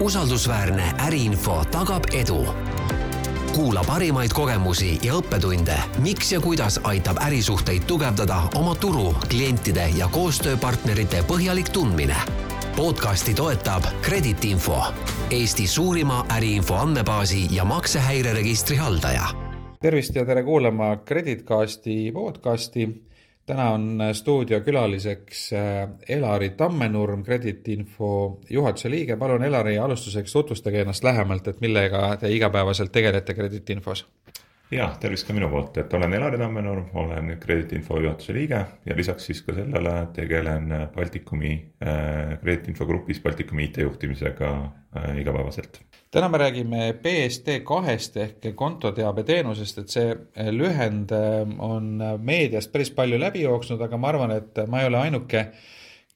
usaldusväärne äriinfo tagab edu. kuula parimaid kogemusi ja õppetunde, miks ja kuidas aitab ärisuhteid tugevdada oma turu, klientide ja koostööpartnerite põhjalik tundmine. podcasti toetab Kredit Info, Eesti suurima äriinfo andmebaasi ja maksehäireregistri haldaja. tervist ja tere kuulama Kreditcasti podcasti täna on stuudiokülaliseks äh, Elari Tammenurm, Credit Info juhatuse liige. palun, Elari, alustuseks tutvustage ennast lähemalt, et millega te igapäevaselt tegelete Credit Infos? ja tervist ka minu poolt, et olen Elari Tammenurm, olen Credit Info juhatuse liige ja lisaks siis ka sellele tegelen Baltikumi äh,, Credit Info grupis Baltikumi IT-juhtimisega äh, igapäevaselt täna me räägime BSD kahest ehk kontoteabeteenusest, et see eh, lühend eh, on meediast päris palju läbi jooksnud, aga ma arvan, et ma ei ole ainuke,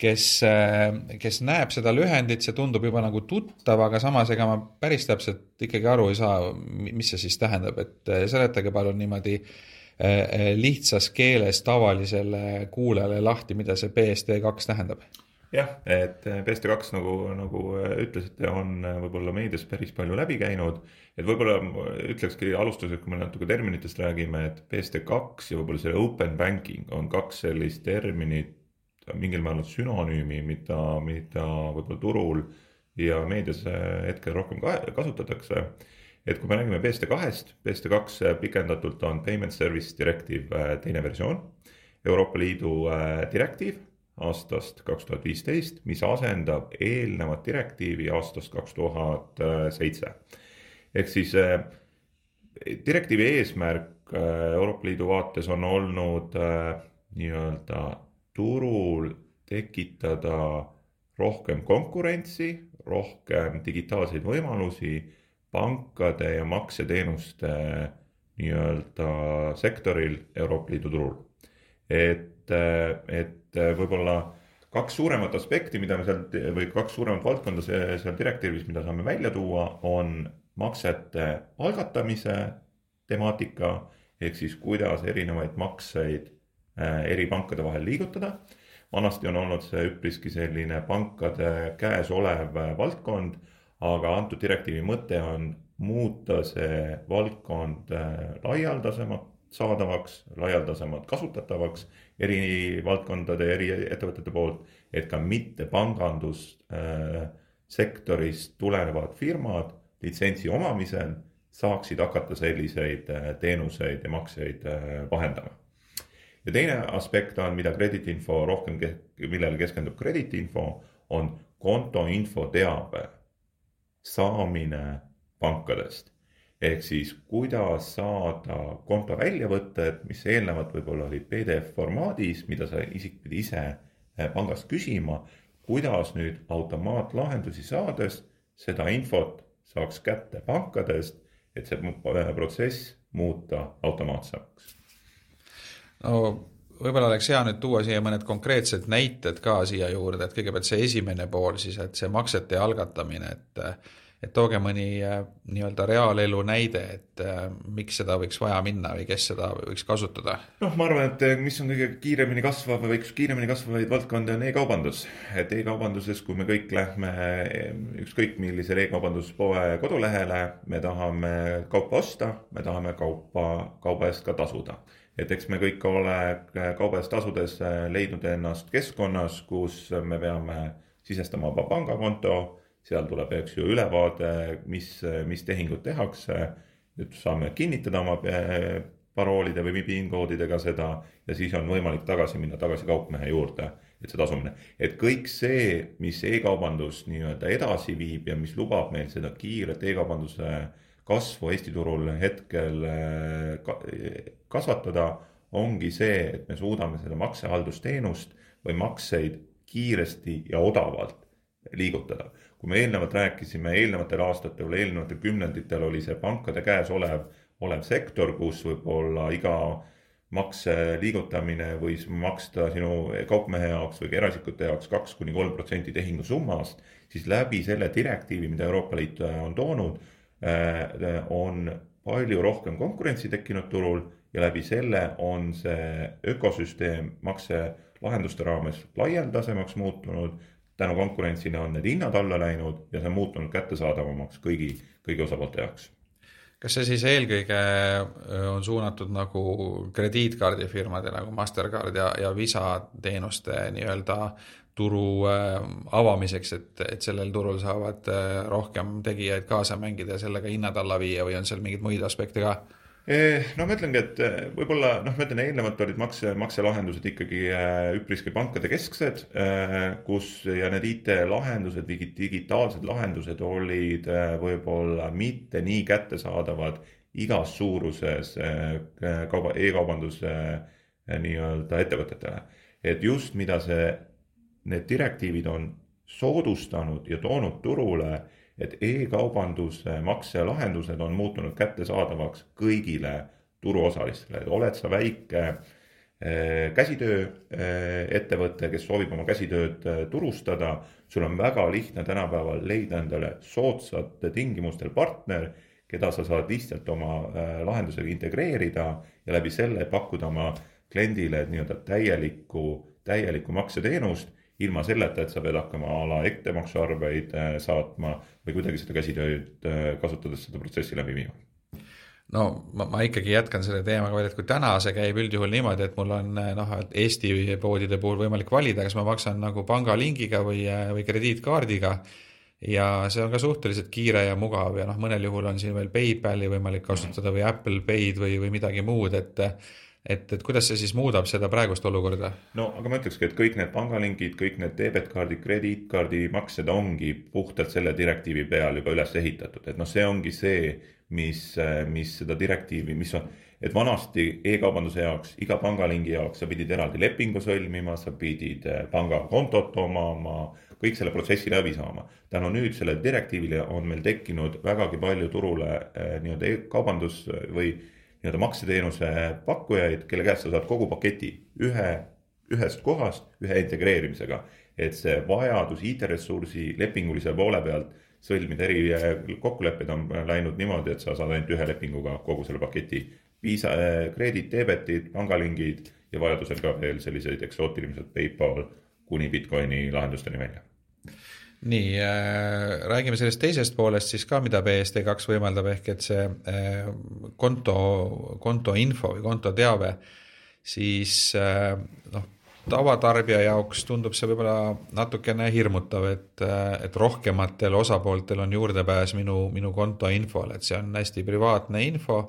kes, eh, kes näeb seda lühendit, see tundub juba nagu tuttav, aga samas ega ma päris täpselt ikkagi aru ei saa, mis see siis tähendab, et seletage palun niimoodi lihtsas keeles tavalisele kuulajale lahti, mida see BSD kaks tähendab jah, et BSD2 nagu, nagu ütlesite, on võib-olla meedias päris palju läbi käinud. et võib-olla ütlekski alustuseks, kui me natuke terminitest räägime, et BSD2 ja võib-olla see open banking on kaks sellist terminit, mingil määral sünonüümi, mida, mida võib-olla turul ja meedias hetkel rohkem kasutatakse. et kui me räägime BSD2-st, BSD2 pikendatult on Payment Service Directive teine versioon, Euroopa Liidu direktiiv aastast kaks tuhat viisteist, mis asendab eelnevat direktiivi aastast kaks tuhat seitse. ehk siis eh, direktiivi eesmärk eh, Euroopa Liidu vaates on olnud eh, nii-öelda turul tekitada rohkem konkurentsi, rohkem digitaalseid võimalusi pankade ja makseteenuste nii-öelda sektoril Euroopa Liidu turul. et, et et äh, võib-olla kaks suuremat aspekti, mida me sealt või kaks suuremat valdkonda seal direktiivis, mida saame välja tuua, on maksete algatamise temaatika ehk siis kuidas erinevaid makseid äh, eri pankade vahel liigutada. vanasti on olnud see üpriski selline pankade käes olev äh, valdkond, aga antud direktiivi mõte on muuta see valdkond laialdasemaks saadavaks, laialdasemalt kasutatavaks eri valdkondade, eri ettevõtete poolt, et ka mitte pangandussektorist äh, tulenevad firmad litsentsi omamisel saaksid hakata selliseid äh, teenuseid ja makseid äh, vahendama. ja teine aspekt on, mida krediitinfo rohkem, millele keskendub krediitinfo, on kontoinfo teabe saamine pankadest ehk siis kuidas saada konto väljavõtted, mis eelnevalt võib-olla olid PDF formaadis, mida sa isik pidi ise eh, pangast küsima. kuidas nüüd automaatlahendusi saades seda infot saaks kätte pankadest, et see eh, protsess muuta automaatsemaks? no võib-olla oleks hea nüüd tuua siia mõned konkreetsed näited ka siia juurde, et kõigepealt see esimene pool siis, et see maksete algatamine, et et tooge mõni äh, nii-öelda reaalelu näide, et äh, miks seda võiks vaja minna või kes seda võiks kasutada? noh, ma arvan, et äh, mis on kõige kiiremini kasvav või üks kiiremini kasvavaid valdkondi on e-kaubandus. et e-kaubanduses, kui me kõik lähme ükskõik millisele e-kaubanduspoe kodulehele, me tahame kaupa osta, me tahame kaupa, kauba eest ka tasuda et eks me kõik ole kauba eest tasudes leidnud ennast keskkonnas, kus me peame sisestama oma pangakonto seal tuleb, eks ju, ülevaade, mis, mis tehingud tehakse. nüüd saame kinnitada oma eh, paroolide või PIN koodidega seda ja siis on võimalik tagasi minna tagasi kaupmehe juurde, et see tasumine. et kõik see, mis e-kaubandust nii-öelda edasi viib ja mis lubab meil seda kiiret e-kaubanduse kasvu Eesti turul hetkel eh, kasvatada, ongi see, et me suudame seda maksehaldusteenust või makseid kiiresti ja odavalt liigutada kui me eelnevalt rääkisime, eelnevatel aastatel, eelnevatel kümnenditel oli see pankade käes olev, olev sektor, kus võib-olla iga makse liigutamine võis maksta sinu kaupmehe jaoks või eraisikute jaoks kaks kuni kolm protsenti tehingu summast, siis läbi selle direktiivi, mida Euroopa Liit on toonud, äh, on palju rohkem konkurentsi tekkinud turul ja läbi selle on see ökosüsteem makselahenduste raames laialdasemaks muutunud tänu konkurentsile on need hinnad alla läinud ja see on muutunud kättesaadavamaks kõigi, kõigi osapoolte jaoks kas see siis eelkõige äh, on suunatud nagu krediitkaardifirmade nagu Mastercard ja, ja Visa teenuste nii-öelda turu äh, avamiseks, et, et sellel turul saavad äh, rohkem tegijaid kaasa mängida ja sellega hinnad alla viia või on seal mingeid muid aspekte ka? Eh, noh, ma ütlengi, et eh, võib-olla noh, ma ütlen, eelnevalt olid makse, makselahendused ikkagi eh, üpriski pankade kesksed, kus ja need IT-lahendused, digitaalsed lahendused olid võib-olla mitte nii kättesaadavad igas suuruses kauba e, e-kaubanduse nii-öelda ettevõtetele. et just, mida see, need direktiivid on soodustanud ja toonud turule et e-kaubanduse makselahendused on muutunud kättesaadavaks kõigile turuosalistele, et oled sa väike eh, käsitööettevõte, eh, kes soovib oma käsitööd eh, turustada, sul on väga lihtne tänapäeval leida endale soodsate tingimustel partner, keda sa saad lihtsalt oma lahendusega integreerida ja läbi selle pakkuda oma kliendile nii-öelda täielikku, täielikku makseteenust ilma selleta, et sa pead hakkama a la ettemaksuarveid äh, saatma või kuidagi seda käsitööd äh, kasutades seda protsessi läbi viima no ma, ma ikkagi jätkan selle teemaga veel, et kui täna see käib üldjuhul niimoodi, et mul on äh, noh, et Eesti poodide puhul võimalik valida, kas ma maksan nagu pangalingiga või, või krediitkaardiga. ja see on ka suhteliselt kiire ja mugav ja noh, mõnel juhul on siin veel PayPali võimalik kasutada või Apple Pay'd või, või midagi muud, et et, et kuidas see siis muudab seda praegust olukorda? no aga ma ütlekski, et kõik need pangalingid, kõik need debetkaardid, krediitkaardi maksed ongi puhtalt selle direktiivi peal juba üles ehitatud, et noh, see ongi see, mis, mis seda direktiivi, mis on, et vanasti e-kaubanduse jaoks, iga pangalingi jaoks sa pidid eraldi lepingu sõlmima, sa pidid eh, pangakontot omama, kõik selle protsessi läbi saama. tänu nüüd sellele direktiivile on meil tekkinud vägagi palju turule eh, nii-öelda e-kaubandus või nii-öelda makseteenuse pakkujaid, kelle käest sa saad kogu paketi ühe, ühest kohast, ühe integreerimisega. et see vajadus IT-ressursi lepingulise poole pealt sõlmida eri kokkuleppeid on läinud niimoodi, et sa saad ainult ühe lepinguga kogu selle paketi. Visa, Credit, debetid, pangalingid ja vajadusel ka veel selliseid eksootilised PayPal kuni Bitcoini lahendusteni välja nii äh,, räägime sellest teisest poolest siis ka, mida BSD2 võimaldab, ehk et see äh, konto, konto info või konto teave, siis äh, noh, tavatarbija jaoks tundub see võib-olla natukene hirmutav, et, äh, et rohkematel osapooltel on juurdepääs minu, minu konto infole, et see on hästi privaatne info.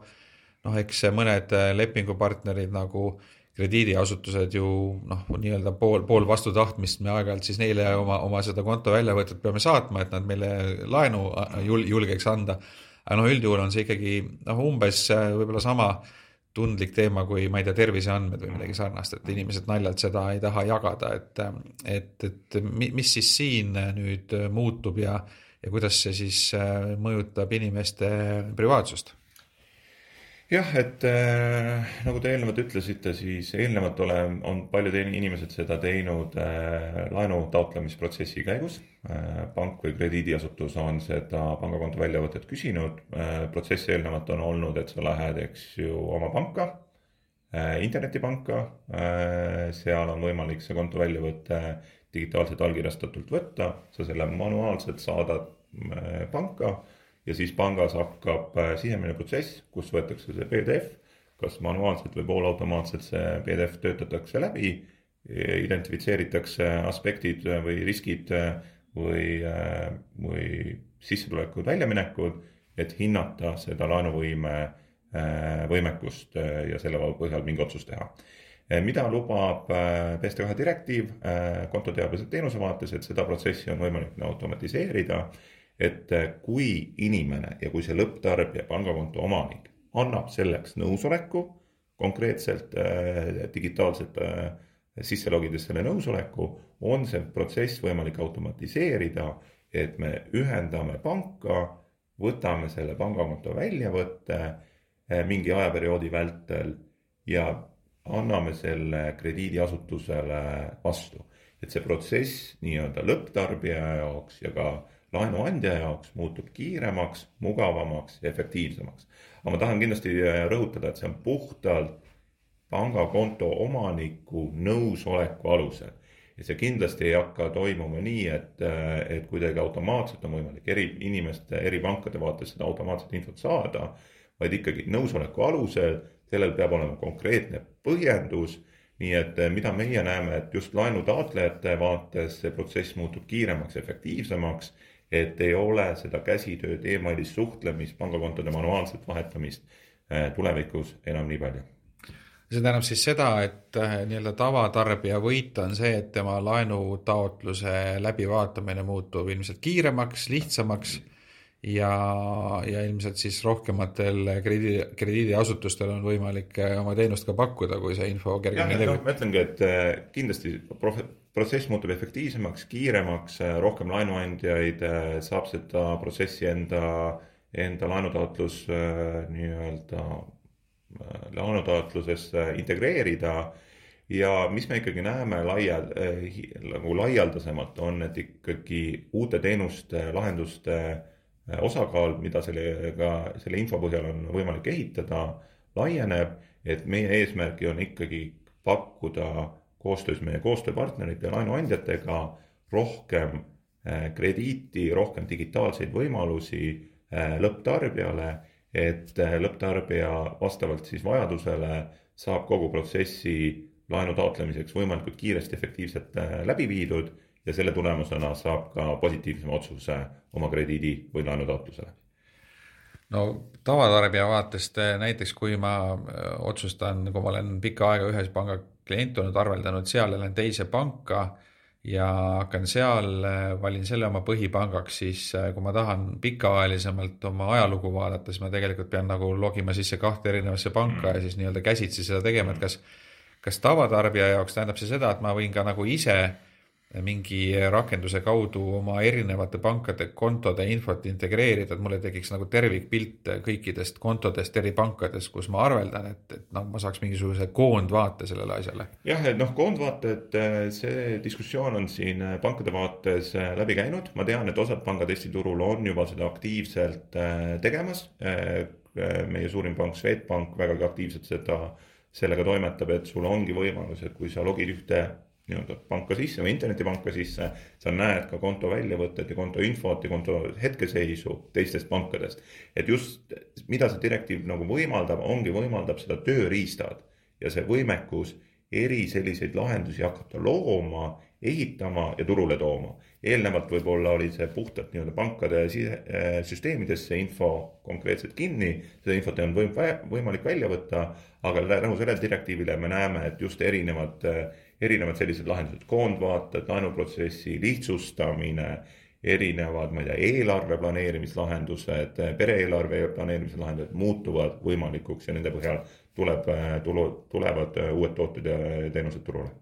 noh, eks mõned äh, lepingupartnerid nagu äh, krediidiasutused ju noh, nii-öelda pool, pool vastu tahtmist me aeg-ajalt siis neile oma, oma seda konto väljavõtet peame saatma, et nad meile laenu jul-, julgeks anda. aga noh, üldjuhul on see ikkagi noh, umbes äh, võib-olla sama tundlik teema kui ma ei tea, terviseandmed või midagi sarnast, et inimesed naljalt seda ei taha jagada, et, et, et mis siis siin nüüd muutub ja, ja kuidas see siis äh, mõjutab inimeste privaatsust jah, et äh, nagu te eelnevalt ütlesite, siis eelnevalt ole, on paljud inimesed seda teinud äh, laenu taotlemisprotsessi käigus äh,. pank või krediidiasutus on seda pangakonto väljavõtet küsinud äh,. protsess eelnevalt on olnud, et sa lähed, eks ju, oma panka äh,, internetipanka äh,. seal on võimalik see konto väljavõte digitaalselt allkirjastatult võtta, sa selle manuaalselt saadad äh, panka ja siis pangas hakkab äh, sisemine protsess, kus võetakse see PDF, kas manuaalselt või poolautomaatselt see PDF töötatakse läbi, identifitseeritakse aspektid või riskid äh, või, äh, või sissetulekud, väljaminekud, et hinnata seda laenuvõime võimekust ja selle põhjal mingi otsus teha. Mida lubab PSD2 direktiiv kontoteabelise teenuse vaates, et seda protsessi on võimalik automatiseerida et äh, kui inimene ja kui see lõpptarbija, pangakonto omanik annab selleks nõusoleku, konkreetselt äh, digitaalselt äh, sisse logides selle nõusoleku, on see protsess võimalik automatiseerida, et me ühendame panka, võtame selle pangakonto väljavõtte äh, mingi ajaperioodi vältel ja anname selle krediidiasutusele vastu. et see protsess nii-öelda lõpptarbija jaoks ja ka laenuandja jaoks muutub kiiremaks, mugavamaks ja efektiivsemaks. aga ma tahan kindlasti äh, rõhutada, et see on puhtalt pangakonto omaniku nõusoleku alusel. ja see kindlasti ei hakka toimuma nii, et, et kuidagi automaatselt on võimalik eri inimeste, eri pankade vaates seda automaatset infot saada, vaid ikkagi nõusoleku alusel, sellel peab olema konkreetne põhjendus nii et eh, mida meie näeme, et just laenutaotlejate vaates see protsess muutub kiiremaks, efektiivsemaks, et ei ole seda käsitööd e, emailist suhtlemist, pangakontode manuaalset vahetamist eh, tulevikus enam nii palju. See tähendab siis seda, et eh, nii-öelda tavatarbija võit on see, et tema laenutaotluse läbivaatamine muutub ilmselt kiiremaks, lihtsamaks ja, ja ilmselt siis rohkematel krediidi, krediidiasutustel on võimalik äh, oma teenust ka pakkuda, kui see info kergemini levib ma ütlengi, et äh, kindlasti protsess muutub efektiivsemaks, kiiremaks, äh, rohkem laenuandjaid saab seda protsessi enda, enda laenutaotlus nii-öelda laenutaotlusesse integreerida. Ja mis me ikkagi näeme laia nagu laialdasemalt on, et ikkagi uute teenuste, lahenduste Äh, osakaal, mida sellega, selle info põhjal on võimalik ehitada, laieneb, et meie eesmärk on ikkagi pakkuda koostöös meie koostööpartnerite ja laenuandjatega rohkem äh, krediiti, rohkem digitaalseid võimalusi äh, lõpptarbijale, et lõpptarbija vastavalt siis vajadusele saab kogu protsessi laenu taotlemiseks võimalikult kiiresti, efektiivselt läbi viidud ja selle tulemusena saab ka positiivsema otsuse oma krediidi või laenu taotlusele. No tavatarbija vaatest eh, näiteks, kui ma eh, otsustan, kui ma olen pikka aega ühes panga klient olnud, arveldanud seal lähen teise panka ja hakkan seal, valin selle oma põhipangaks, siis kui ma tahan pikaajalisemalt oma ajalugu vaadata, siis ma tegelikult pean nagu logima sisse kahte erinevasse panka ja siis nii-öelda käsitsi seda tegema, et kas, kas tavatarbija jaoks tähendab see seda, et ma võin ka nagu ise mingi rakenduse kaudu oma erinevate pankade kontode infot integreerida, et mulle tekiks nagu tervikpilt kõikidest kontodest eri pankades, kus ma arveldan, et, et noh, ma saaks mingisuguse koondvaate sellele asjale. jah, et noh, koondvaate, et see diskussioon on siin pankade vaates läbi käinud, ma tean, et osad pangad Eesti turul on juba seda aktiivselt äh, tegemas. Äh, meie suurim pank, Swedbank vägagi aktiivselt seda, sellega toimetab, et sul ongi võimalus, et kui sa logid ühte nii-öelda panka sisse või internetipanka sisse, sa näed ka konto väljavõtet ja konto infot ja konto hetkeseisu teistest pankadest. et just, mida see direktiiv nagu võimaldab, ongi võimaldab seda tööriistad ja see võimekus eri selliseid lahendusi hakata looma, ehitama ja turule tooma. eelnevalt võib-olla oli see puhtalt nii-öelda pankade äh, süsteemidesse info konkreetselt kinni, seda infot ei olnud võimalik välja võtta, aga tänu sellele direktiivile me näeme, et just erinevad äh, erinevad sellised lahendused, koondvaated, laenuprotsessi lihtsustamine, erinevad, ma ei tea, eelarve planeerimislahendused, pere-eelarve planeerimise lahendused muutuvad võimalikuks ja nende põhjal tuleb, tulu, tulevad uued tooted ja teenused turule.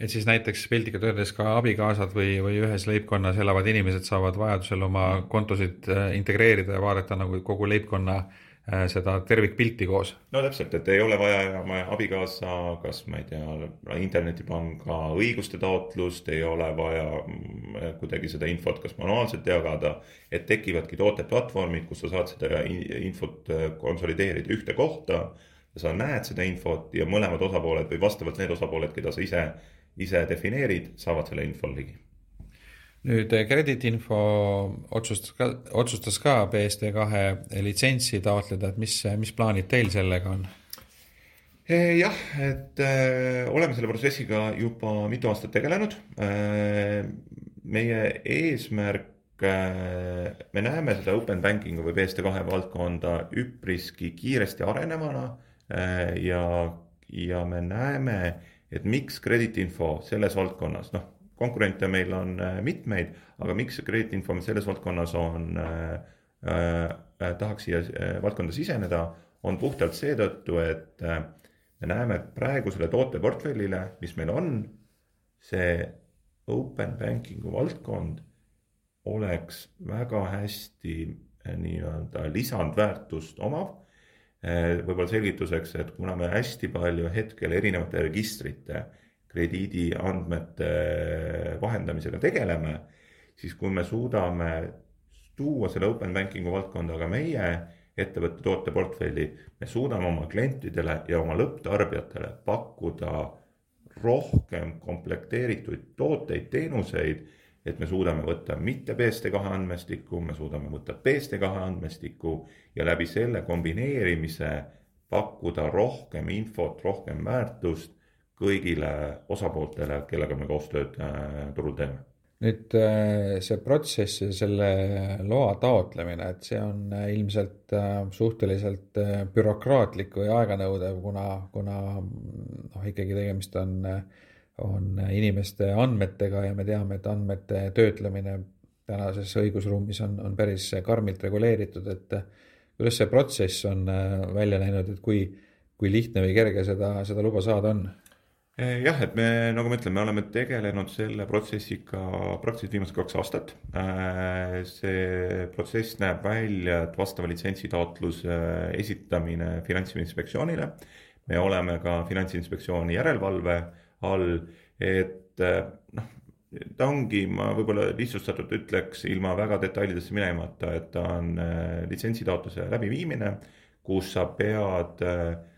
Et siis näiteks piltlikult öeldes ka abikaasad või, või ühes leibkonnas elavad inimesed saavad vajadusel oma kontosid integreerida ja vaadata nagu kogu leibkonna äh, Äh, seda tervikpilti koos. no täpselt, et ei ole vaja enam abikaasa, kas ma ei tea, internetipanga õiguste taotlust, ei ole vaja mm, kuidagi seda infot kas manuaalselt jagada. et tekivadki tooteplatvormid, kus sa saad seda infot äh, konsolideerida ühte kohta. sa näed seda infot ja mõlemad osapooled või vastavalt need osapooled, keda sa ise, ise defineerid, saavad selle info ligi nüüd eh, otsustas ka, otsustas ka BSD kahe litsentsi taotleda, et mis, mis plaanid teil sellega on? Eh, jah, et öö, eh, oleme selle protsessiga juba mitu aastat tegelenud. meie eesmärk, me näeme seda open banking'u või BSD kahe valdkonda üpriski kiiresti arenevana ja, ja me näeme, et miks krediitinfo selles valdkonnas, noh, konkurente meil on äh, mitmeid, aga miks krediitinfo selles valdkonnas on äh,, äh, tahaks siia äh, valdkonda siseneda, on puhtalt seetõttu, et äh, me näeme praegusele tooteportfellile, mis meil on, see open banking'u valdkond oleks väga hästi äh, nii-öelda lisandväärtust omav. Võib-olla selgituseks, et kuna me hästi palju hetkel erinevate registrite krediidiandmete vahendamisega tegeleme, siis kui me suudame tuua selle open banking'u valdkonda ka meie ettevõtte tooteportfelli, me suudame oma klientidele ja oma lõpptarbijatele pakkuda rohkem komplekteeritud tooteid, teenuseid et me suudame võtta mitte BSD2 andmestikku, me suudame võtta BSD2 andmestikku ja läbi selle kombineerimise pakkuda rohkem infot, rohkem väärtust kõigile osapooltele, kellega me koostööd äh, turul teeme nüüd äh, see protsess ja selle loa taotlemine, et see on äh, ilmselt suhteliselt bürokraatlik või aeganõudev, kuna, kuna noh, ikkagi tegemist on on inimeste andmetega ja me teame, et andmete töötlemine tänases õigusruumis on, on päris karmilt reguleeritud, et kuidas see protsess on välja näinud, et kui, kui lihtne või kerge seda, seda luba saada on? Jah, et me, nagu ma ütlen, me oleme tegelenud selle protsessiga praktiliselt viimased kaks aastat. Äh, see protsess näeb välja, et vastava litsentsitaotluse esitamine Finantsinspektsioonile. me oleme ka Finantsinspektsiooni järelevalve all, et eh, noh, ta ongi, ma võib-olla lihtsustatult ütleks ilma väga detailidesse minemata, et ta on litsentsitaotluse läbiviimine, kus sa pead eh,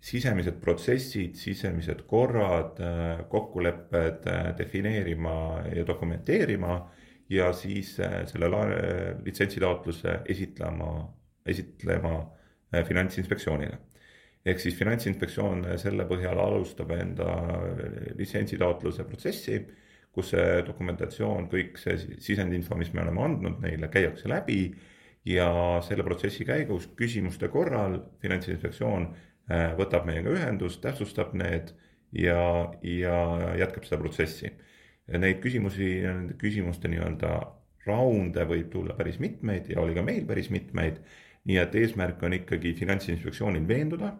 sisemised protsessid, sisemised korrad, kokkulepped defineerima ja dokumenteerima ja siis selle litsentsitaotluse esitlema, esitlema Finantsinspektsioonile. Ehk siis Finantsinspektsioon selle põhjal alustab enda litsentsitaotluse protsessi, kus see dokumentatsioon, kõik see sisendinfo, mis me oleme andnud neile, käiakse läbi ja selle protsessi käigus küsimuste korral Finantsinspektsioon äh, võtab meiega ühendust, täpsustab need ja, ja jätkab seda protsessi. Neid küsimusi, nende küsimuste nii-öelda raunde võib tulla päris mitmeid ja oli ka meil päris mitmeid. nii et eesmärk on ikkagi Finantsinspektsioonil veenduda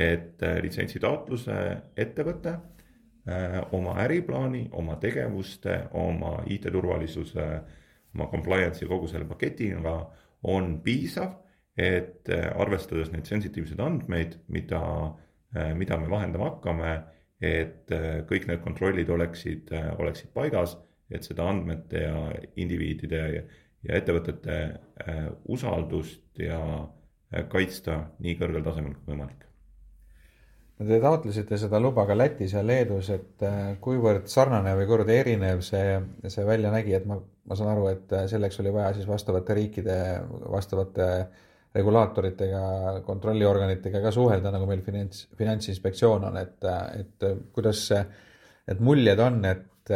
et äh, litsentsitaotluse ettevõte äh, oma äriplaani, oma tegevuste, oma IT-turvalisuse, oma compliance'i kogu selle paketiga on piisav, et äh, arvestades neid sensitiivseid andmeid, mida, mida me vahendama hakkame, et kõik need kontrollid oleksid, oleksid paigas, et seda andmete ja indiviidide ja, ettevõtete usaldust ja kaitsta nii kõrgel tasemel kui võimalik. Te taotlesite seda luba ka Lätis ja Leedus, et äh, kuivõrd sarnane või kuivõrd erinev see, see välja nägi, et ma, ma saan aru, et äh, selleks oli vaja siis vastavate riikide vastavate regulaatoritega, kontrolliorganitega ka suhelda, nagu meil finants, finantsinspektsioon on, et, et kuidas see, et muljed on, et,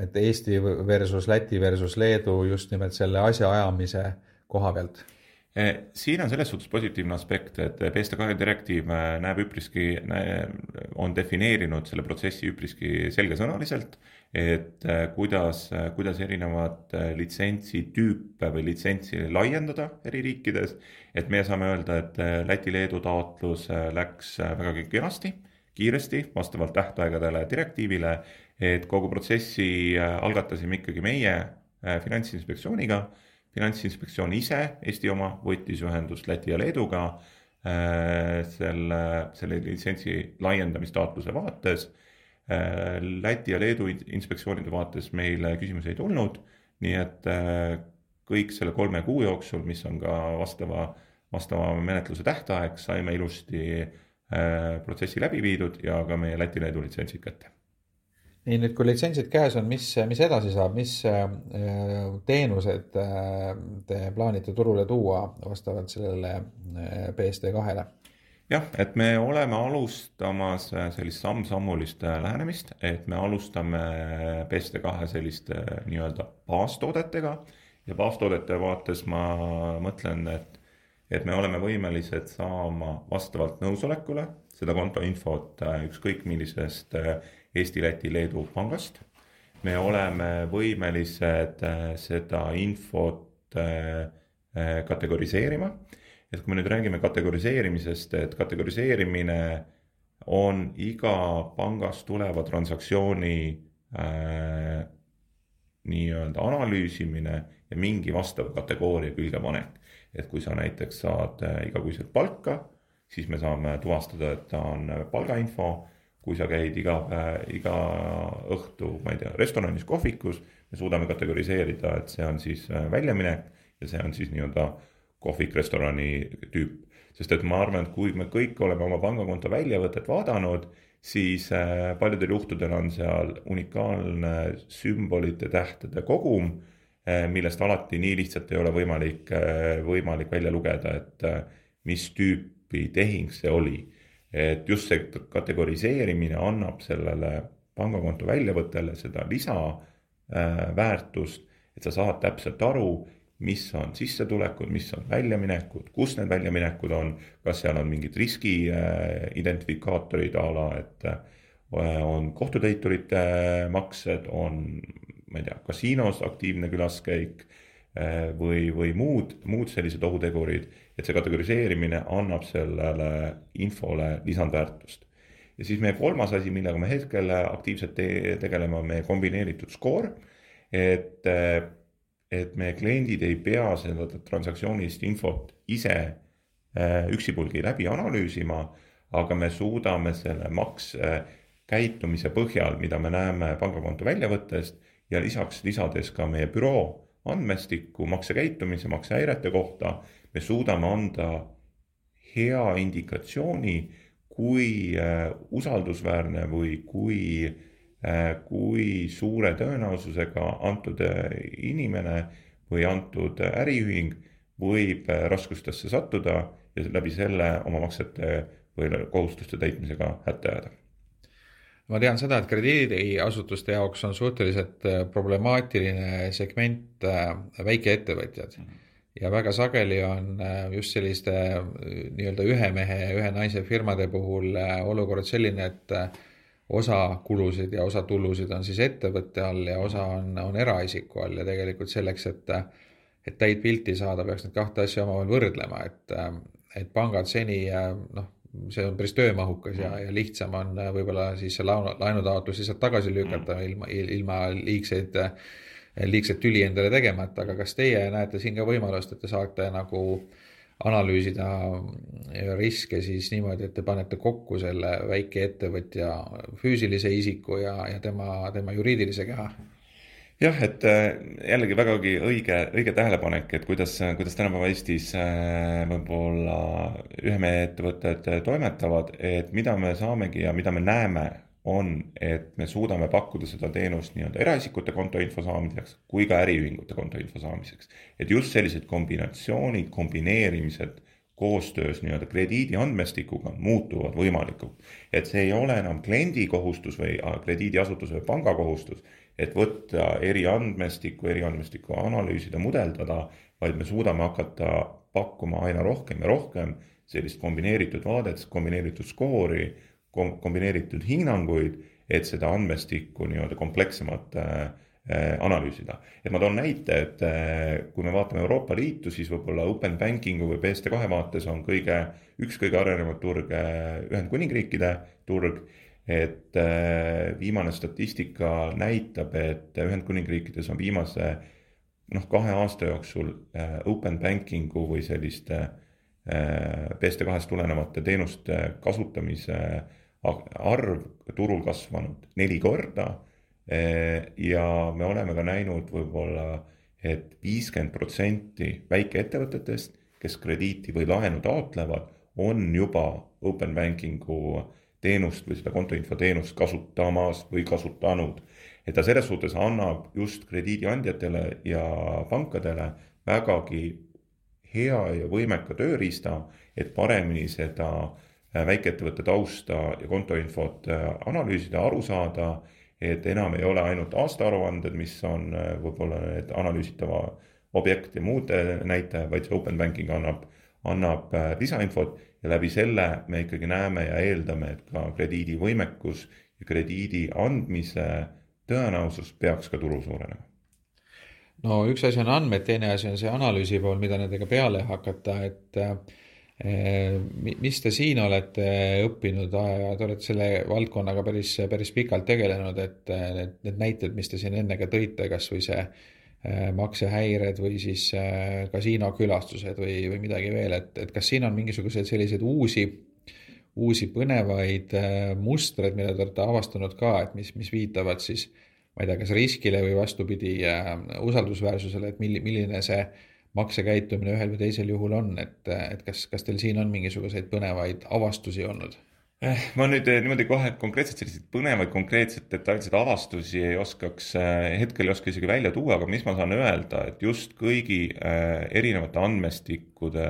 et Eesti versus Läti versus Leedu just nimelt selle asjaajamise koha pealt? Eh, siin on selles suhtes positiivne aspekt, et BSD2 direktiiv eh, näeb üpriski, on defineerinud selle protsessi üpriski selgesõnaliselt, et eh, kuidas, kuidas erinevad litsentsitüüpe või litsentsi laiendada eri riikides. et me saame öelda, et Läti-Leedu taotlus läks vägagi kenasti, kiiresti, vastavalt tähtaegadele direktiivile, et kogu protsessi algatasime ikkagi meie Finantsinspektsiooniga finantsinspektsioon ise, Eesti oma, võttis ühendust Läti ja Leeduga äh, selle, selle litsentsi laiendamistaotluse vaates. Äh, Läti ja Leedu inspektsioonide vaates meile küsimusi ei tulnud, nii et äh, kõik selle kolme kuu jooksul, mis on ka vastava, vastava menetluse tähtaeg, saime ilusti protsessi läbi viidud ja ka meie Läti-Leedu litsentsid kätte nii, nüüd kui litsentsid käes on, mis, mis edasi saab, mis äh, teenused äh, te plaanite turule tuua vastavalt sellele äh, BSD kahele? Jah, et me oleme alustamas sellist samm-sammulist lähenemist, et me alustame BSD kahe selliste nii-öelda baastoodetega ja baastoodete vaates ma mõtlen, et, et me oleme võimelised saama vastavalt nõusolekule seda kontoinfot ükskõik millisest Eesti, Läti, Leedu pangast. me oleme võimelised äh, seda infot äh, äh, kategoriseerima. Et kui me nüüd räägime kategoriseerimisest, et kategoriseerimine on iga pangast tuleva transaktsiooni äh, nii-öelda analüüsimine ja mingi vastava kategooria külge panek. et kui sa näiteks saad igakuiselt palka, siis me saame tuvastada, et ta on palgainfo kui sa käid iga päev, iga õhtu, ma ei tea, restoranis, kohvikus, me suudame kategoriseerida, et see on siis äh, väljaminek ja see on siis nii-öelda kohvik, restorani tüüp. sest et ma arvan, et kui me kõik oleme oma pangakonto väljavõtet vaadanud, siis äh, paljudel juhtudel on seal unikaalne sümbolite, tähtede kogum, äh, millest alati nii lihtsalt ei ole võimalik, äh, võimalik välja lugeda, et mis tüüpi tehing see oli. et just see kategoriseerimine annab sellele pangakonto väljavõttele seda lisaväärtust, et sa saad täpselt aru, mis on sissetulekud, mis on väljaminekud, kus need väljaminekud on, kas seal on mingid riski äh, identifikaatorid a la, et äh, on kohtutäiturite äh, maksed, on, ma ei tea, kasiinos aktiivne külaskäik või, või muud, muud sellised ohutegurid, et see kategoriseerimine annab sellele infole lisandväärtust. ja siis meie kolmas asi, millega me hetkel aktiivselt te tegeleme, on meie kombineeritud skoor, et et meie kliendid ei pea seda transaktsioonilist infot ise äh, üksipulgi läbi analüüsima, aga me suudame selle maksekäitumise põhjal, mida me näeme pangakonto väljavõttest ja lisaks lisades ka meie büroo andmestikku maksekäitumise, maksehäirete kohta, me suudame anda hea indikatsiooni, kui äh, usaldusväärne või kui Äh, kui suure tõenäosusega antud äh, inimene või antud äriühing võib äh, raskustesse sattuda ja läbi selle oma maksete või kohustuste täitmisega hätta jääda ma tean seda, et krediidiasutuste jaoks on suhteliselt problemaatiline segment väikeettevõtjad mm. -hmm. ja väga sageli on just selliste nii-öelda ühe mehe ühe naise firmade puhul olukord selline, et osa kulusid ja osa tulusid on siis ettevõtte all ja osa on, on eraisiku all ja tegelikult selleks, et, et täit pilti saada, peaks neid kahte asja omavahel võrdlema, et, et pangad seni noh, see on päris töömahukas ja, ja lihtsam on võib-olla siis see laenu, laenutaotlus lihtsalt tagasi lükata mm. ilma, ilma liigseid, liigset tüli endale tegemata, aga kas teie näete siin ka võimalust, et te saate nagu äh, analüüsida riske siis niimoodi, et te panete kokku selle väikeettevõtja füüsilise isiku ja, ja tema, tema juriidilise keha. Jah, et äh, jällegi vägagi õige, õige tähelepanek, et kuidas, kuidas tänapäeva Eestis äh, võib-olla ühe mehe ettevõtted toimetavad, et mida me saamegi ja mida me näeme on, et me suudame pakkuda seda teenust nii-öelda eraisikute kontoinfo saamiseks kui ka äriühingute kontoinfo saamiseks. et just sellised kombinatsioonid, kombineerimised koostöös nii-öelda krediidi andmestikuga muutuvad võimalikuks. et see ei ole enam kliendi kohustus või krediidiasutuse või panga kohustus, et võtta eri andmestikku, eri andmestikku analüüsida, mudeldada, vaid me suudame hakata pakkuma aina rohkem ja rohkem sellist kombineeritud vaadet, kombineeritud skoori kombineeritud hinnanguid, et seda andmestikku nii-öelda komplekssemalt äh, äh, analüüsida. et ma toon näite, et äh, kui me vaatame Euroopa Liitu, siis võib-olla open banking'u või BSD2 vaates on kõige, üks kõige arenenud turg Ühendkuningriikide turg. et viimane statistika näitab, et Ühendkuningriikides on viimase noh, kahe aasta jooksul open banking'u või selliste BSD2-st tulenevate teenuste kasutamise arv turul kasvanud neli korda. Eh, ja me oleme ka näinud võib-olla et, et viiskümmend protsenti väikeettevõtetest, kes krediiti või laenu taotlevad, on juba open banking'u teenust või seda kontoinfo teenust kasutamas või kasutanud. et ta selles suhtes annab just krediidiandjatele ja pankadele vägagi hea ja võimeka tööriista, et paremini seda Äh, väikeettevõtte tausta ja kontoinfot äh, analüüsida, aru saada, et enam ei ole ainult aastaaruanded, mis on äh, võib-olla need analüüsitava objekt ja muud näitajad, vaid see open banking annab, annab lisainfot ja läbi selle me ikkagi näeme ja eeldame, et ka krediidivõimekus ja krediidi andmise tõenäosus peaks ka turul suurenema. No üks asi on andmed, teine asi on see analüüsi pool, mida nendega peale hakata, et mis te siin olete õppinud, te olete selle valdkonnaga päris, päris pikalt tegelenud, et eh, need, need näited, mis te siin enne ka tõite, kasvõi see eh, maksehäired või siis kasiinokülastused või, või midagi veel, et, et kas siin on mingisuguseid selliseid uusi, uusi põnevaid mustreid, mida te olete avastanud ka, et mis, mis viitavad siis ma ei tea, kas riskile või vastupidi usaldusväärsusele, et milli-, milline see maksekäitumine ühel või teisel juhul on, et, et kas, kas teil siin on mingisuguseid põnevaid avastusi olnud? Eh, ma nüüd eh, niimoodi kohe konkreetselt selliseid põnevaid, konkreetseid detailseid avastusi ei oskaks, eh, hetkel ei oska isegi välja tuua, aga mis ma saan öelda, et just kõigi erinevate andmestikkude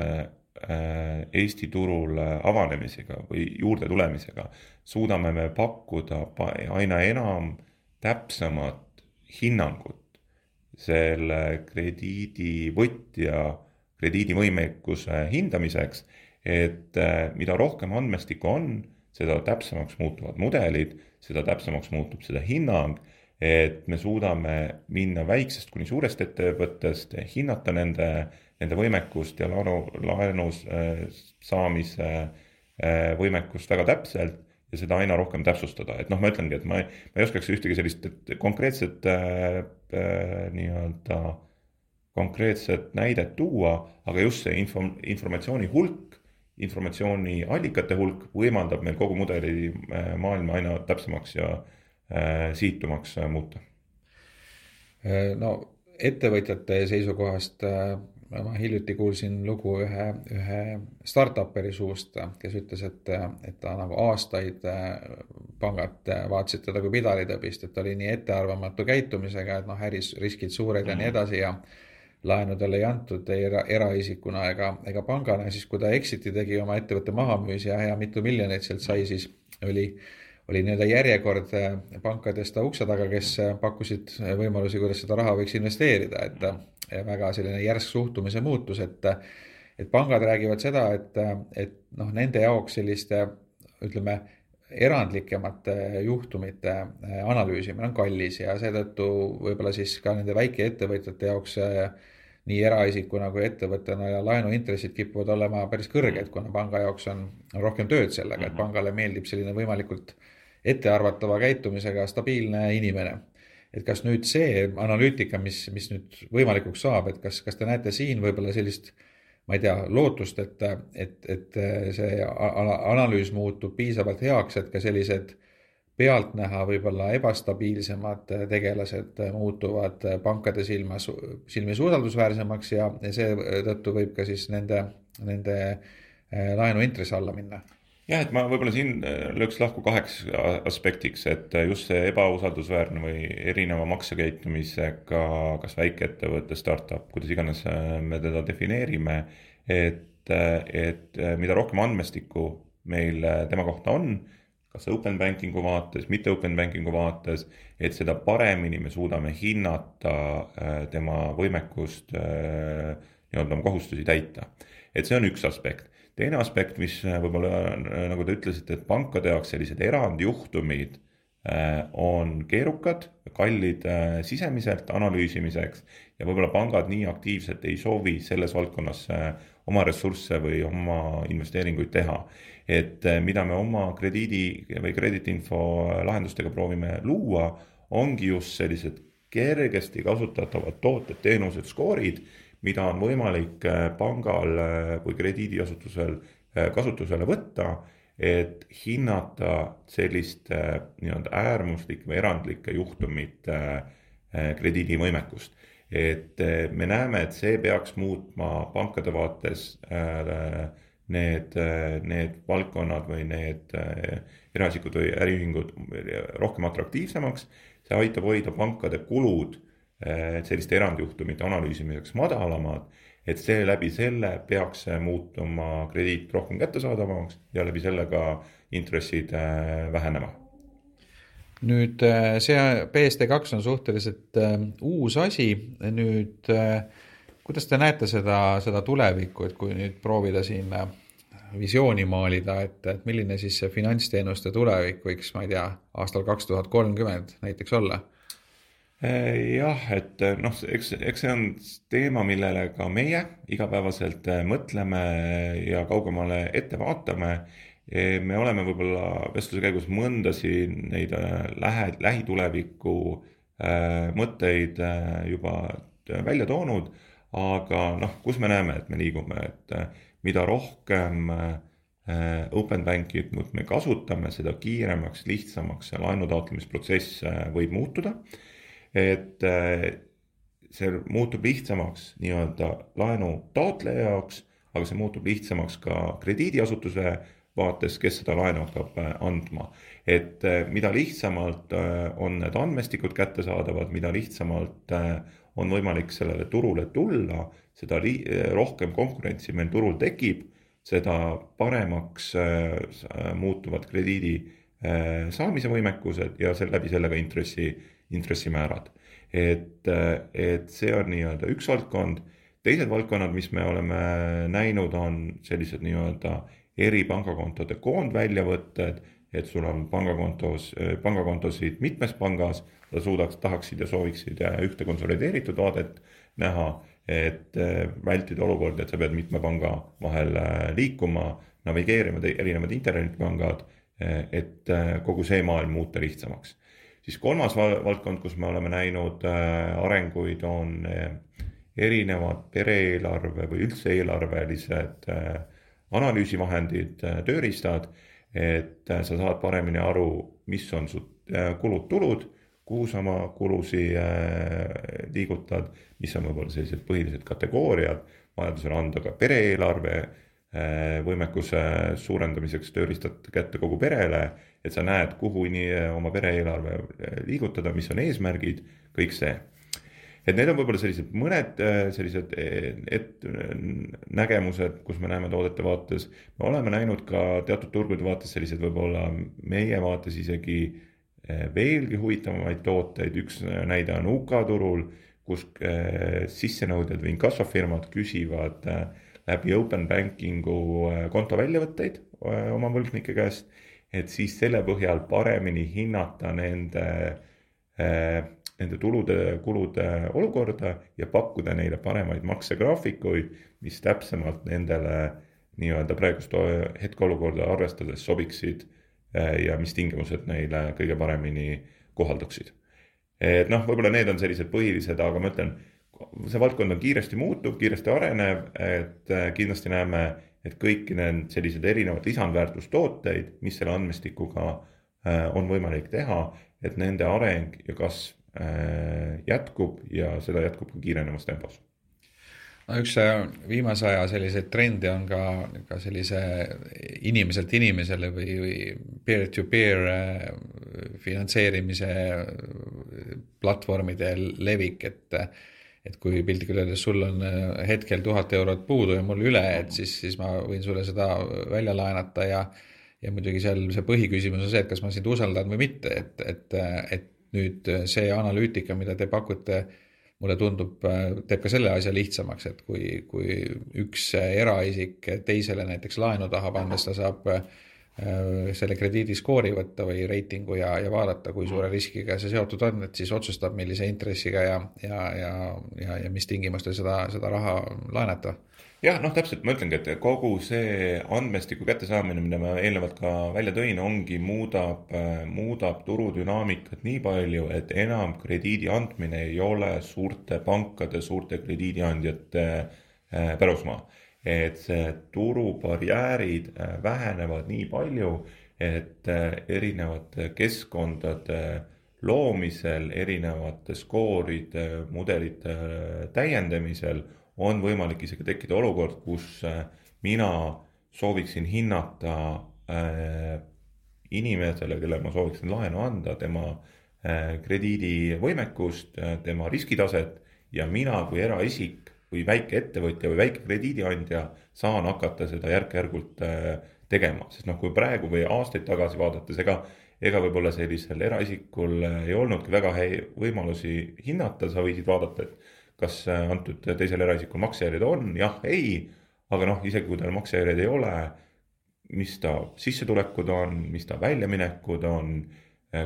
Eesti turul avanemisega või juurde tulemisega suudame me pakkuda aina enam täpsemat hinnangut selle krediidivõtja krediidivõimekuse hindamiseks, et mida rohkem andmestikku on seda täpsemaks muutuvad mudelid, seda täpsemaks muutub seda hinnang, et me suudame minna väiksest kuni suurest ettevõttest, hinnata nende, nende võimekust ja laenu, laenus äh, saamise äh, võimekust väga täpselt ja seda aina rohkem täpsustada, et noh, ma ütlengi, et ma ei, ma ei oskaks ühtegi sellist konkreetset äh, äh, nii-öelda konkreetset näidet tuua, aga just see info, informatsiooni hulk informatsiooniallikate hulk võimaldab meil kogu mudeli äh, maailma aina täpsemaks ja äh, sihitumaks äh, muuta. no ettevõtjate seisukohast ma hiljuti kuulsin lugu ühe, ühe startup'eri suust, kes ütles, et, et ta nagu aastaid pangad vaatasid teda kui pidalitõbist, et ta oli nii ettearvamatu käitumisega, et noh, äris riskid suured ja nii mhm. edasi ja laenu talle ei antud ei era, eraisikuna ega, ega pangana, siis kui ta exit'i tegi, oma ettevõtte maha müüs ja, ja mitu miljonit sealt sai, siis oli, oli nii-öelda järjekord äh, pankadest ukse taga, kes äh, pakkusid võimalusi, kuidas seda raha võiks investeerida, et äh, väga selline järsk suhtumise muutus, et et pangad räägivad seda, et, et noh, nende jaoks selliste ütleme, erandlikemate juhtumite analüüsimine on kallis ja seetõttu võib-olla siis ka nende väikeettevõtjate jaoks nii eraisikuna kui ettevõttena ja laenuintressid kipuvad olema päris kõrged, kuna panga jaoks on rohkem tööd sellega, et mhm. pangale meeldib selline võimalikult ettearvatava käitumisega stabiilne inimene. Et kas nüüd see analüütika, mis, mis nüüd võimalikuks saab, et kas, kas te näete siin võib-olla sellist ma ei tea, lootust, et, et, et see analüüs muutub piisavalt heaks, et ka sellised pealtnäha võib-olla ebastabiilsemad tegelased muutuvad pankade silmas, silmis usaldusväärsemaks ja seetõttu võib ka siis nende, nende äh, laenuintress alla minna jah, et ma võib-olla siin äh, lööks lahku kaheks aspektiks, et just see ebausaldusväärne või erineva maksekäitumisega, kas väikeettevõte, startup, kuidas iganes äh, me teda defineerime, et, et mida rohkem andmestikku meil tema kohta on kas open banking'u vaates, mitte open banking'u vaates, et seda paremini me suudame hinnata äh, tema võimekust äh, nii-öelda oma kohustusi täita. et see on üks aspekt. Teine aspekt, mis äh, võib-olla nagu te ütlesite, et pankade jaoks sellised erandjuhtumid on keerukad, kallid sisemiselt analüüsimiseks ja võib-olla pangad nii aktiivselt ei soovi selles valdkonnas oma ressursse või oma investeeringuid teha. Et mida me oma krediidi või krediitinfo lahendustega proovime luua, ongi just sellised kergesti kasutatavad tooted, teenused, skoorid, mida on võimalik eh, pangal või krediidiasutusel kasutusele võtta, et hinnata selliste nii-öelda äärmuslike või erandlike juhtumite krediidivõimekust. et me näeme, et see peaks muutma pankade vaates äh, need, need valdkonnad või need eraisikud või äriühingud rohkem atraktiivsemaks. see aitab hoida pankade kulud eh, selliste erandjuhtumite analüüsimiseks madalamad, et seeläbi selle peaks muutuma krediit rohkem kättesaadavamaks ja läbi selle ka intressid eh, vähenema nüüd see BSD2 on suhteliselt uus asi, nüüd äh, kuidas te näete seda, seda tulevikku, et kui nüüd proovida siin äh, visiooni maalida, et, et milline siis see finantsteenuste tulevik võiks, ma ei tea, aastal kaks tuhat kolmkümmend näiteks olla? Äh, jah, et äh, noh, eks, eks see on teema, millele ka meie igapäevaselt mõtleme ja kaugemale ette vaatame. me oleme võib-olla vestluse käigus mõndasi neid lähe, lähituleviku mõtteid juba välja toonud aga noh, kus me näeme, et me liigume, et äh, mida rohkem äh, open bank'it me kasutame, seda kiiremaks, lihtsamaks see laenu taotlemisprotsess äh, võib muutuda. Et see muutub lihtsamaks nii-öelda laenu taotleja jaoks, aga see muutub lihtsamaks ka krediidiasutuse vaates, kes seda laenu hakkab andma. et mida lihtsamalt on need andmestikud kättesaadavad, mida lihtsamalt on võimalik sellele turule tulla, seda rohkem konkurentsi meil turul tekib, seda paremaks muutuvad krediidi saamise võimekused ja selle läbi sellega intressi, intressimäärad et, et see on nii-öelda üks valdkond. teised valdkonnad, mis me oleme näinud, on sellised nii-öelda eri pangakontode koondväljavõtted, et sul on pangakontos, pangakontosid mitmes pangas, sa suudaks, tahaksid ja sooviksid ühte konsolideeritud vaadet näha, et vältida olukorda, et sa pead mitme panga vahel liikuma, navigeerima erinevad internetipangad, et kogu see maailm muuta lihtsamaks siis kolmas valdkond, kus me oleme näinud äh, arenguid, on äh, erinevad pere-eelarve või üldse eelarvelised äh, analüüsivahendid, tööriistad, et sa saad paremini aru, mis on su kulud-tulud, kuhu sa oma kulusi liigutad, mis on võib-olla sellised põhilised kategooriad, vajadusel anda ka pere-eelarve võimekuse suurendamiseks tööriistad kätte kogu perele et sa näed, kuhu nii eh, oma pere eelarve eh, liigutada, mis on eesmärgid, kõik see. et need on võib-olla sellised mõned sellised etnägemused, kus me näeme toodete vaates. me oleme näinud ka teatud turgude vaates selliseid võib-olla meie vaates isegi veelgi huvitavamaid tooteid, üks näide on UK turul, kus sissenõudjad või inkassofirmad küsivad läbi open banking'u konto väljavõtteid oma võlgnike käest et siis selle põhjal paremini hinnata nende, äh, nende tulude-kulude olukorda ja pakkuda neile paremaid maksegraafikuid, mis täpsemalt nendele nii-öelda praegust hetkeolukorda arvestades sobiksid äh, ja mis tingimused neile kõige paremini kohalduksid. et noh, võib-olla need on sellised põhilised, aga ma ütlen, see valdkond on kiiresti muutuv, kiiresti arenev, et äh, kindlasti näeme et kõiki need sellised erinevad lisandväärtustooteid, mis selle andmestikuga äh, on võimalik teha, et nende areng ja kasv äh, jätkub ja seda jätkub ka kiirenevas tempos. No üks viimase aja selliseid trende on ka, ka sellise inimeselt inimesele või, või peer-to-peer finantseerimise platvormide levik, et et kui piltlikult öeldes sul on äh, hetkel tuhat eurot puudu ja mul üle, et siis, siis ma võin sulle seda välja laenata ja ja muidugi seal see põhiküsimus on see, et kas ma sind usaldan või mitte, et, et, et nüüd see analüütika, mida te pakute, mulle tundub, teeb ka selle asja lihtsamaks, et kui, kui üks eraisik teisele näiteks laenu tahab anda, siis ta saab äh, Äh, selle krediidiskoori võtta või reitingu ja, ja vaadata, kui suure riskiga see seotud on, et siis otsustab, millise intressiga ja, ja, ja, ja, ja mis tingimustel seda, seda raha laenata. jah, noh, täpselt ma ütlengi, et kogu see andmestiku kättesaamine, mida ma eelnevalt ka välja tõin, ongi, muudab, muudab turudünaamikat nii palju, et enam krediidi andmine ei ole suurte pankade, suurte krediidiandjate äh, pärusmaa et see turubarjäärid äh, vähenevad nii palju, et äh, erinevate keskkondade loomisel, erinevate skooride, mudelite täiendamisel on võimalik isegi tekkida olukord, kus äh, mina sooviksin hinnata inimesele, kellele ma sooviksin laenu anda, tema krediidivõimekust, tema riskitaset ja mina kui eraisik kui väikeettevõtja või väike krediidiandja saan hakata seda järk-järgult äh, tegema, sest noh, kui praegu või aastaid tagasi vaadates, ega ega võib-olla sellisel eraisikul äh, ei olnudki väga häid võimalusi hinnata, sa võisid vaadata, et kas äh, antud teisel eraisikul maksejärjed on, jah, ei, aga noh, isegi kui tal maksejärjed ei ole, mis ta sissetulekud on, mis ta väljaminekud on,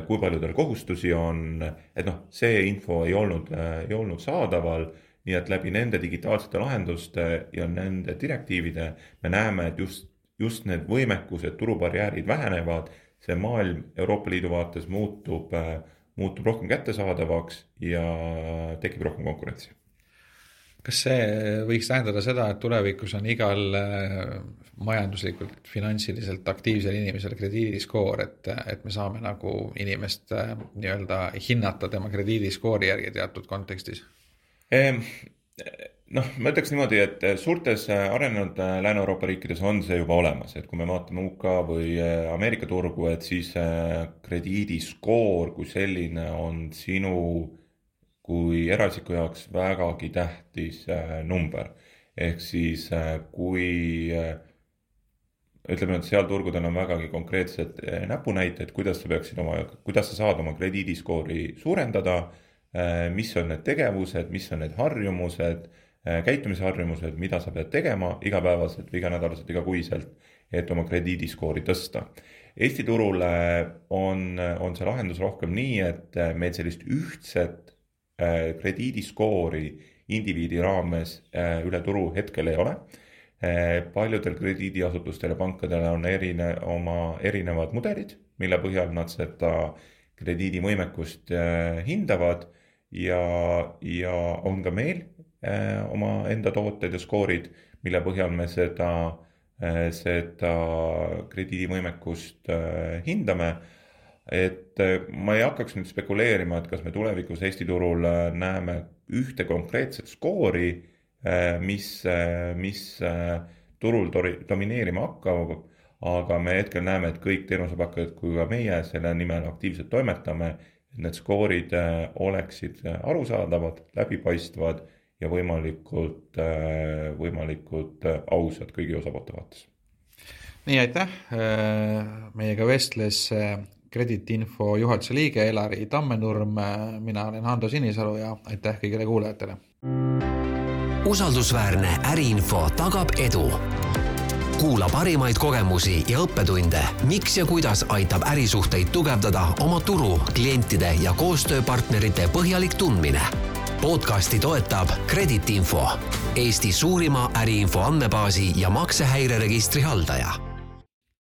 kui palju tal kohustusi on, et noh, see info ei olnud, ei olnud saadaval nii et läbi nende digitaalsete lahenduste ja nende direktiivide me näeme, et just, just need võimekused, turubarjäärid vähenevad, see maailm Euroopa Liidu vaates muutub, muutub rohkem kättesaadavaks ja tekib rohkem konkurentsi kas see võiks tähendada seda, et tulevikus on igal äh, majanduslikult, finantsiliselt aktiivsel inimesel krediidiskoor, et, et me saame nagu inimest äh, nii-öelda hinnata tema krediidiskoori järgi teatud kontekstis? Ehm, noh, ma ütleks niimoodi, et suurtes arenenud Lääne-Euroopa riikides on see juba olemas, et kui me vaatame UK või Ameerika turgu, et siis krediidiskoor kui selline on sinu kui eraisiku jaoks vägagi tähtis number. ehk siis kui ütleme, et seal turgudel on vägagi konkreetsed näpunäited, kuidas sa peaksid oma, kuidas sa saad oma krediidiskoori suurendada, mis on need tegevused, mis on need harjumused Äh, käitumisharjumused, mida sa pead tegema igapäevaselt või iganädalaselt, igakuiselt, et oma krediidiskoori tõsta. Eesti turul on, on see lahendus rohkem nii, et äh, meil sellist ühtset äh, krediidiskoori indiviidi raames üle turu hetkel ei ole. paljudel krediidiasutustel ja pankadel on erine, oma erinevad mudelid, mille põhjal nad seda krediidivõimekust hindavad ja, ja on ka meil Äh, omaenda tooted ja skoorid, mille põhjal me seda, äh, seda krediidivõimekust äh, hindame. et ma ei hakkaks nüüd spekuleerima, et kas me tulevikus Eesti turul näeme ühte konkreetset skoori, mis, mis turul domineerima hakkab aga me hetkel näeme, et kõik teenusepakkujad kui ka meie selle nimel aktiivselt toimetame, et need skoorid oleksid arusaadavad, läbipaistvad ja võimalikult, äh, võimalikult äh, ausad kõigi osapoolte vaates. nii, aitäh, äh, meiega vestles krediitinfo juhatuse liige Elari Tammenurm, mina olen Hando Sinisalu ja aitäh kõigile kuulajatele. usaldusväärne äriinfo tagab edu kuula parimaid kogemusi ja õppetunde, miks ja kuidas aitab ärisuhteid tugevdada oma turu, klientide ja koostööpartnerite põhjalik tundmine? Podcasti toetab Kreditinfo, Eesti suurima äriinfo andmebaasi ja maksehäireregistri haldaja